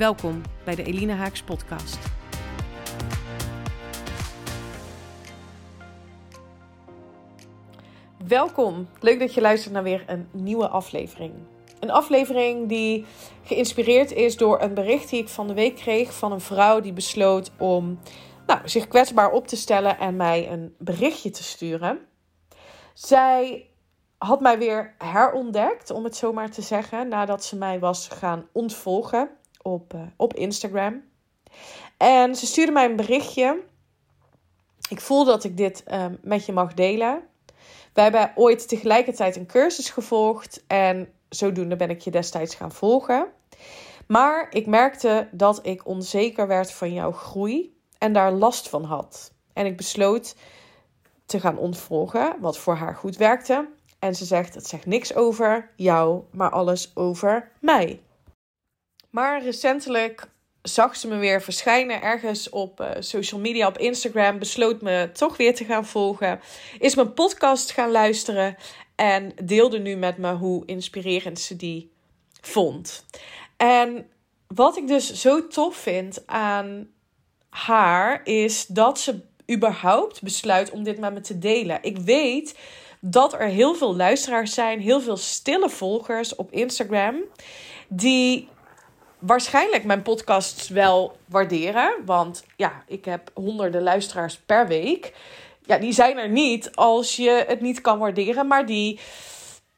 Welkom bij de Elina Haaks podcast. Welkom. Leuk dat je luistert naar weer een nieuwe aflevering. Een aflevering die geïnspireerd is door een bericht die ik van de week kreeg van een vrouw die besloot om nou, zich kwetsbaar op te stellen en mij een berichtje te sturen. Zij had mij weer herontdekt, om het zo maar te zeggen, nadat ze mij was gaan ontvolgen op, uh, op Instagram. En ze stuurde mij een berichtje. Ik voel dat ik dit uh, met je mag delen. We hebben ooit tegelijkertijd een cursus gevolgd en zodoende ben ik je destijds gaan volgen. Maar ik merkte dat ik onzeker werd van jouw groei en daar last van had. En ik besloot te gaan ontvolgen, wat voor haar goed werkte. En ze zegt: Het zegt niks over jou, maar alles over mij. Maar recentelijk zag ze me weer verschijnen ergens op uh, social media, op Instagram. Besloot me toch weer te gaan volgen. Is mijn podcast gaan luisteren. En deelde nu met me hoe inspirerend ze die vond. En wat ik dus zo tof vind aan haar is dat ze überhaupt besluit om dit met me te delen. Ik weet dat er heel veel luisteraars zijn, heel veel stille volgers op Instagram, die waarschijnlijk mijn podcasts wel waarderen. Want ja, ik heb honderden luisteraars per week. Ja, die zijn er niet als je het niet kan waarderen, maar die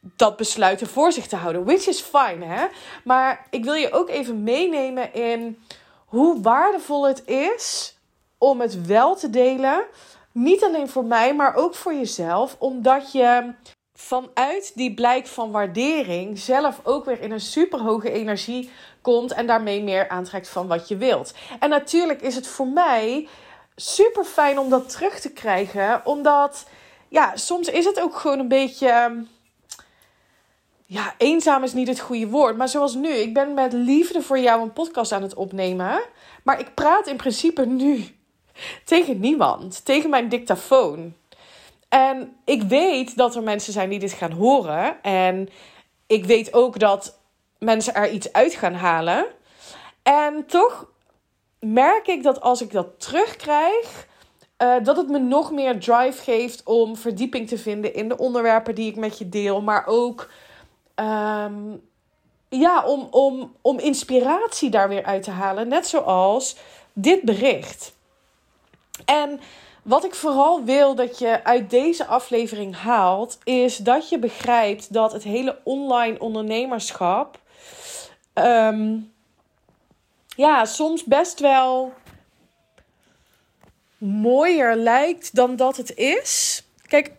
dat besluiten voor zich te houden. Which is fine, hè? Maar ik wil je ook even meenemen in hoe waardevol het is om het wel te delen. Niet alleen voor mij, maar ook voor jezelf. Omdat je vanuit die blijk van waardering zelf ook weer in een superhoge energie komt en daarmee meer aantrekt van wat je wilt. En natuurlijk is het voor mij super fijn om dat terug te krijgen, omdat ja, soms is het ook gewoon een beetje. Ja, eenzaam is niet het goede woord. Maar zoals nu, ik ben met liefde voor jou een podcast aan het opnemen. Maar ik praat in principe nu tegen niemand. Tegen mijn dictafoon. En ik weet dat er mensen zijn die dit gaan horen. En ik weet ook dat mensen er iets uit gaan halen. En toch merk ik dat als ik dat terugkrijg, uh, dat het me nog meer drive geeft om verdieping te vinden in de onderwerpen die ik met je deel. Maar ook um, ja, om, om, om inspiratie daar weer uit te halen. Net zoals dit bericht. En wat ik vooral wil dat je uit deze aflevering haalt, is dat je begrijpt dat het hele online ondernemerschap. Um, ja, soms best wel mooier lijkt dan dat het is. Kijk,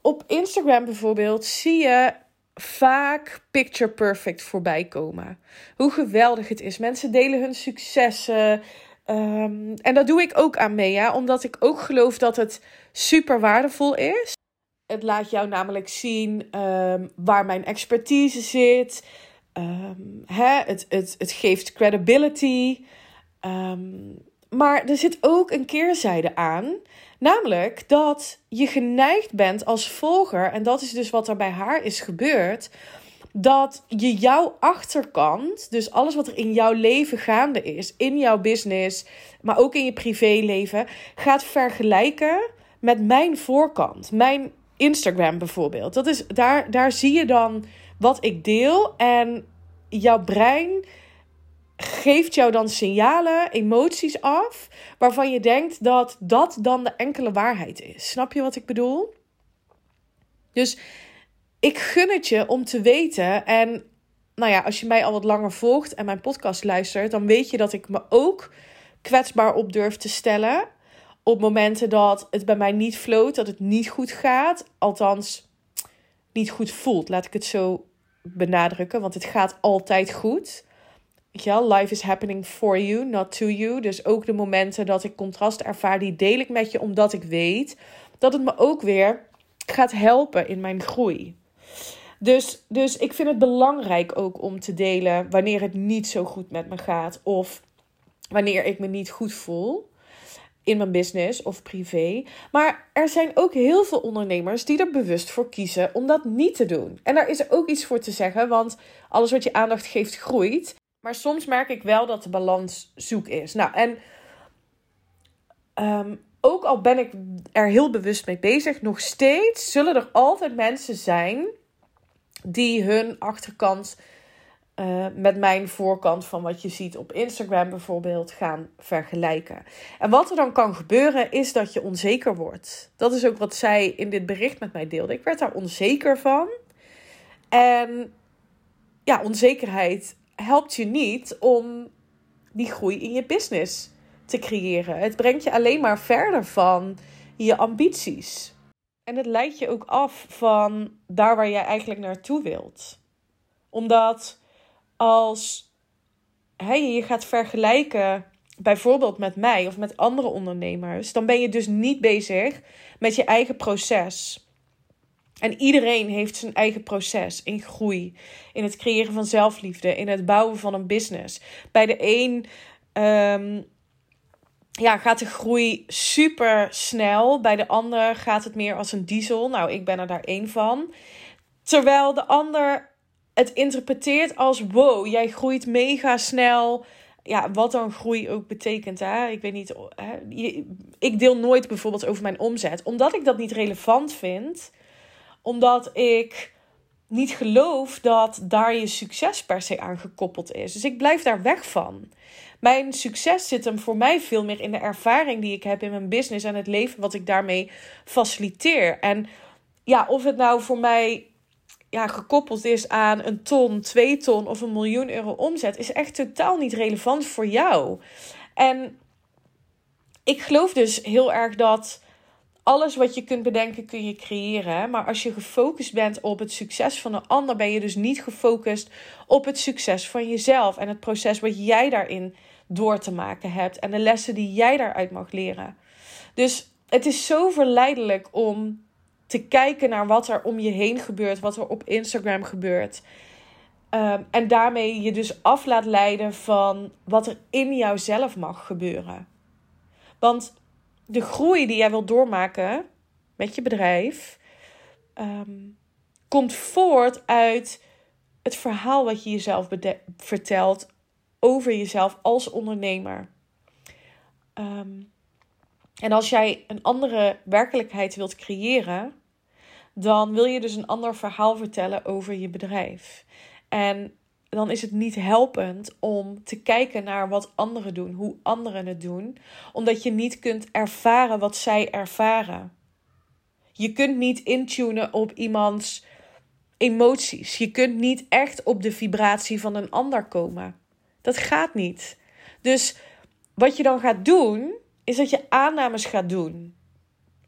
op Instagram bijvoorbeeld zie je vaak picture perfect voorbij komen. Hoe geweldig het is. Mensen delen hun successen. Um, en dat doe ik ook aan Mea, omdat ik ook geloof dat het super waardevol is. Het laat jou namelijk zien um, waar mijn expertise zit. Um, hè, het, het, het geeft credibility. maar er zit ook een keerzijde aan. Namelijk dat je geneigd bent als volger, en dat is dus wat er bij haar is gebeurd, dat je jouw achterkant, dus alles wat er in jouw leven gaande is, in jouw business, maar ook in je privéleven, gaat vergelijken met mijn voorkant, mijn Instagram bijvoorbeeld. Dat is, daar, daar zie je dan wat ik deel en jouw brein geeft jou dan signalen, emoties af, waarvan je denkt dat dat dan de enkele waarheid is. Snap je wat ik bedoel? Dus ik gun het je om te weten. En nou ja, als je mij al wat langer volgt en mijn podcast luistert, dan weet je dat ik me ook kwetsbaar op durf te stellen. Op momenten dat het bij mij niet floot, dat het niet goed gaat. Althans, niet goed voelt, laat ik het zo benadrukken. Want het gaat altijd goed. ja, life is happening for you, not to you. Dus ook de momenten dat ik contrast ervaar, die deel ik met je omdat ik weet dat het me ook weer gaat helpen in mijn groei. Dus, dus ik vind het belangrijk ook om te delen wanneer het niet zo goed met me gaat of wanneer ik me niet goed voel in mijn business of privé. Maar er zijn ook heel veel ondernemers die er bewust voor kiezen om dat niet te doen. En daar is ook iets voor te zeggen, want alles wat je aandacht geeft groeit. Maar soms merk ik wel dat de balans zoek is. Nou, en ehm, ook al ben ik er heel bewust mee bezig, nog steeds zullen er altijd mensen zijn die hun achterkant uh, met mijn voorkant van wat je ziet op Instagram bijvoorbeeld gaan vergelijken. En wat er dan kan gebeuren is dat je onzeker wordt. Dat is ook wat zij in dit bericht met mij deelde. Ik werd daar onzeker van. En ja, onzekerheid helpt je niet om die groei in je business te creëren. Het brengt je alleen maar verder van je ambities. En het leidt je ook af van daar waar jij eigenlijk naartoe wilt. Omdat als hè, je gaat vergelijken, bijvoorbeeld met mij of met andere ondernemers, dan ben je dus niet bezig met je eigen proces. En iedereen heeft zijn eigen proces in groei, in het creëren van zelfliefde, in het bouwen van een business. Bij de een um, ja, gaat de groei super snel, bij de ander gaat het meer als een diesel. Nou, ik ben er daar één van. Terwijl de ander het interpreteert als wow, jij groeit mega snel. Ja, wat dan groei ook betekent. Hè? Ik weet niet. Hè? Ik deel nooit bijvoorbeeld over mijn omzet. Omdat ik dat niet relevant vind. Omdat ik niet geloof dat daar je succes per se aan gekoppeld is. Dus ik blijf daar weg van. Mijn succes zit hem voor mij veel meer in de ervaring die ik heb in mijn business en het leven wat ik daarmee faciliteer. En ja, of het nou voor mij ja, gekoppeld is aan een ton, twee ton of een miljoen euro omzet, is echt totaal niet relevant voor jou. En ik geloof dus heel erg dat alles wat je kunt bedenken, kun je creëren. Maar als je gefocust bent op het succes van een ander, ben je dus niet gefocust op het succes van jezelf en het proces wat jij daarin door te maken hebt en de lessen die jij daaruit mag leren. Dus het is zo verleidelijk om te kijken naar wat er om je heen gebeurt, wat er op Instagram gebeurt. Um, en daarmee je dus af laat leiden van wat er in jouzelf mag gebeuren. Want de groei die jij wilt doormaken met je bedrijf um, komt voort uit het verhaal wat je jezelf vertelt over jezelf als ondernemer. Um, en als jij een andere werkelijkheid wilt creëren, dan wil je dus een ander verhaal vertellen over je bedrijf. En dan is het niet helpend om te kijken naar wat anderen doen, hoe anderen het doen, omdat je niet kunt ervaren wat zij ervaren. Je kunt niet intunen op iemands emoties. Je kunt niet echt op de vibratie van een ander komen. Dat gaat niet. Dus wat je dan gaat doen, is dat je aannames gaat doen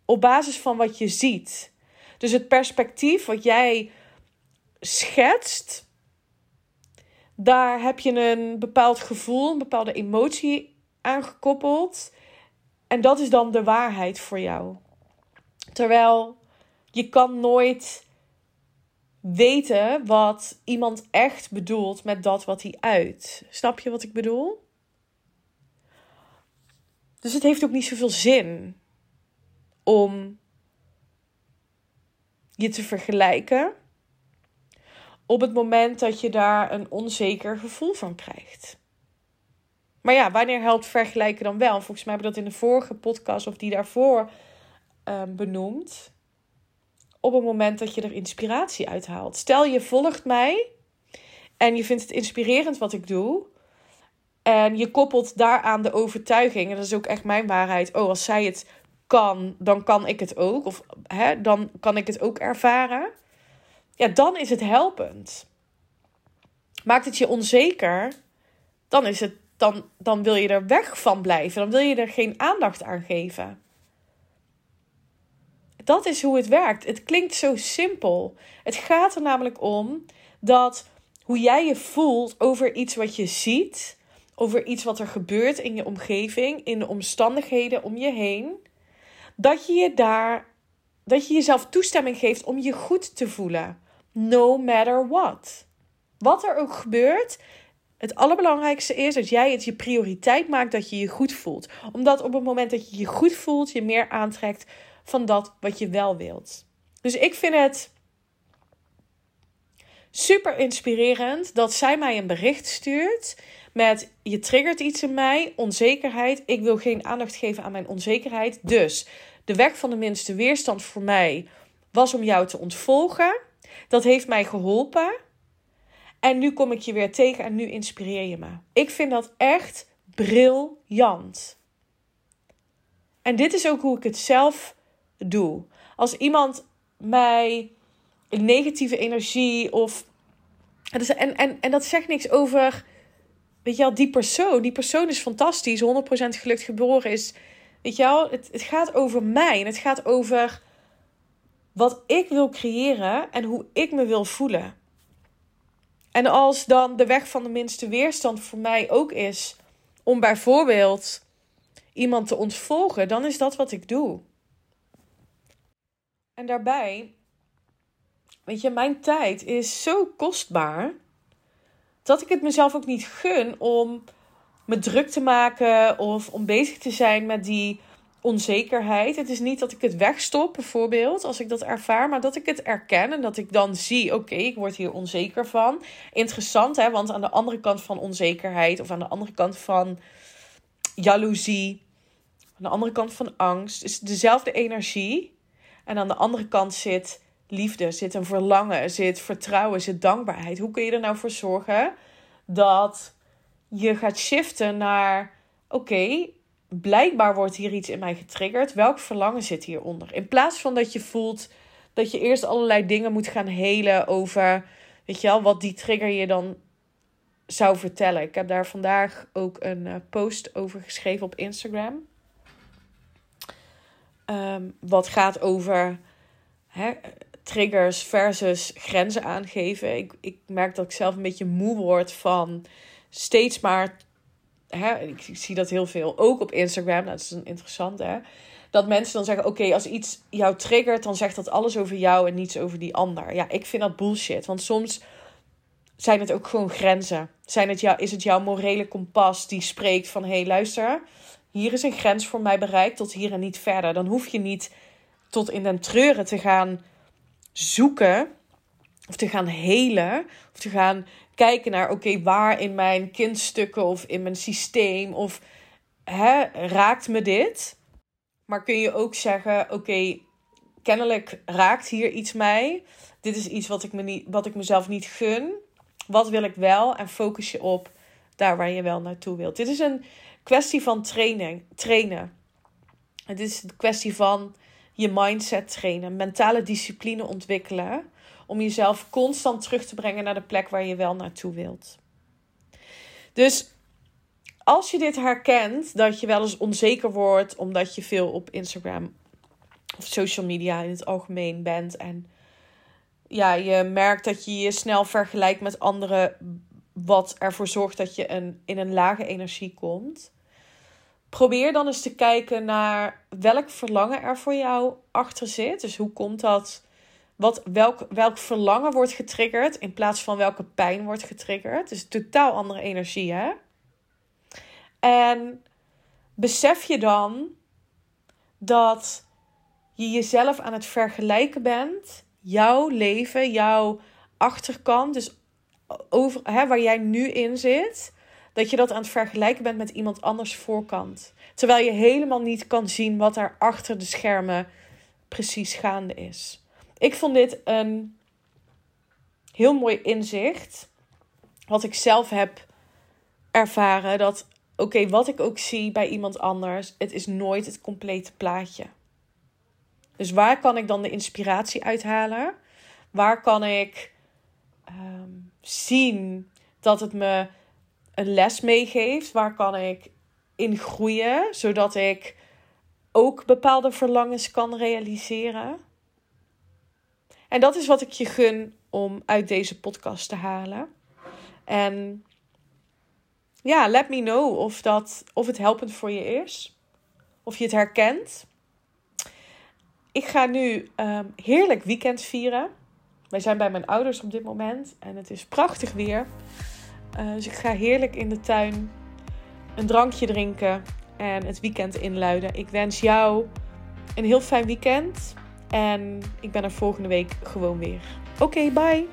op basis van wat je ziet. Dus het perspectief wat jij schetst, daar heb je een bepaald gevoel, een bepaalde emotie aangekoppeld. En dat is dan de waarheid voor jou. Terwijl je kan nooit weten wat iemand echt bedoelt met dat wat hij uit. Snap je wat ik bedoel? Dus het heeft ook niet zoveel zin om je te vergelijken op het moment dat je daar een onzeker gevoel van krijgt. Maar ja, wanneer helpt vergelijken dan wel? Volgens mij heb ik dat in de vorige podcast of die daarvoor um, benoemd. Op het moment dat je er inspiratie uit haalt. Stel je volgt mij en je vindt het inspirerend wat ik doe. En je koppelt daaraan de overtuiging, en dat is ook echt mijn waarheid. Oh, als zij het kan, dan kan ik het ook. Of hè, dan kan ik het ook ervaren. Ja, dan is het helpend. Maakt het je onzeker, dan, is het, dan, dan wil je er weg van blijven. Dan wil je er geen aandacht aan geven. Dat is hoe het werkt. Het klinkt zo simpel. Het gaat er namelijk om dat hoe jij je voelt over iets wat je ziet, over iets wat er gebeurt in je omgeving, in de omstandigheden om je heen, dat je je daar, dat je jezelf toestemming geeft om je goed te voelen, no matter what. Wat er ook gebeurt, het allerbelangrijkste is dat jij het je prioriteit maakt dat je je goed voelt. Omdat op het moment dat je je goed voelt, je meer aantrekt van dat wat je wel wilt. Dus ik vind het super inspirerend dat zij mij een bericht stuurt met je triggert iets in mij, onzekerheid. Ik wil geen aandacht geven aan mijn onzekerheid. Dus de weg van de minste weerstand voor mij was om jou te ontvolgen. Dat heeft mij geholpen. En nu kom ik je weer tegen en nu inspireer je me. Ik vind dat echt briljant. En dit is ook hoe ik het zelf doe. Als iemand mij negatieve energie of. En, en, en dat zegt niks over. Weet je wel, die persoon. Die persoon is fantastisch, 100% gelukt geboren is. Weet je wel, het, het gaat over mij. En het gaat over wat ik wil creëren en hoe ik me wil voelen. En als dan de weg van de minste weerstand voor mij ook is om bijvoorbeeld iemand te ontvolgen, dan is dat wat ik doe. En daarbij, weet je, mijn tijd is zo kostbaar dat ik het mezelf ook niet gun om me druk te maken of om bezig te zijn met die onzekerheid. Het is niet dat ik het wegstop, bijvoorbeeld, als ik dat ervaar, maar dat ik het erken en dat ik dan zie: oké, ik word hier onzeker van. Interessant, hè? Want aan de andere kant van onzekerheid of aan de andere kant van jaloezie, aan de andere kant van angst, is dezelfde energie. En aan de andere kant zit liefde, zit een verlangen, zit vertrouwen, zit dankbaarheid. Hoe kun je er nou voor zorgen dat je gaat shiften naar: oké, blijkbaar wordt hier iets in mij getriggerd. Welk verlangen zit hieronder? In plaats van dat je voelt dat je eerst allerlei dingen moet gaan helen over, weet je wel, wat die trigger je dan zou vertellen. Ik heb daar vandaag ook een uh, post over geschreven op Instagram. Um, wat gaat over hè, triggers versus grenzen aangeven. Ik, ik merk dat ik zelf een beetje moe word van steeds maar hè, ik zie dat heel veel, ook op Instagram, dat is een interessante, hè, dat mensen dan zeggen, oké, als iets jou triggert, dan zegt dat alles over jou en niets over die ander. Ja, ik vind dat bullshit, want soms zijn het ook gewoon grenzen. Zijn het jou, is het jouw morele kompas die spreekt van, hé, hey, luister, hier is een grens voor mij bereikt, tot hier en niet verder. Dan hoef je niet tot in den treuren te gaan zoeken of te gaan helen of te gaan kijken naar, oké, waar in mijn kindstukken of in mijn systeem of hè, raakt me dit? Maar kun je ook zeggen, oké, kennelijk raakt hier iets mij. Dit is iets wat ik, me niet, wat ik mezelf niet gun. Wat wil ik wel? En focus je op daar waar je wel naartoe wilt. Dit is een kwestie van training, trainen. Het is een kwestie van je mindset trainen, mentale discipline ontwikkelen om jezelf constant terug te brengen naar de plek waar je wel naartoe wilt. Dus als je dit herkent, dat je wel eens onzeker wordt omdat je veel op Instagram of social media in het algemeen bent en ja, je merkt dat je je snel vergelijkt met anderen, wat ervoor zorgt dat je een, in een lage energie komt. Probeer dan eens te kijken naar welk verlangen er voor jou achter zit. Dus hoe komt dat wat, welk, welk verlangen wordt getriggerd in plaats van welke pijn wordt getriggerd. Dus totaal andere energie, hè? En besef je dan dat je jezelf aan het vergelijken bent, jouw leven, jouw achterkant, dus over, hè, waar jij nu in zit, dat je dat aan het vergelijken bent met iemand anders voorkant. Terwijl je helemaal niet kan zien wat er achter de schermen precies gaande is. Ik vond dit een heel mooi inzicht. Wat ik zelf heb ervaren. Dat oké, wat ik ook zie bij iemand anders, het is nooit het complete plaatje. Dus waar kan ik dan de inspiratie uithalen? Waar kan ik ehm, zien dat het me een les meegeeft? Waar kan ik in groeien, zodat ik ook bepaalde verlangens kan realiseren? En dat is wat ik je gun om uit deze podcast te halen. En ja, let me know of, dat, of het helpend voor je is. Of je het herkent. Ik ga nu um, heerlijk weekend vieren. Wij zijn bij mijn ouders op dit moment en het is prachtig weer. Uh, dus ik ga heerlijk in de tuin een drankje drinken en het weekend inluiden. Ik wens jou een heel fijn weekend en ik ben er volgende week gewoon weer. Oké, bye!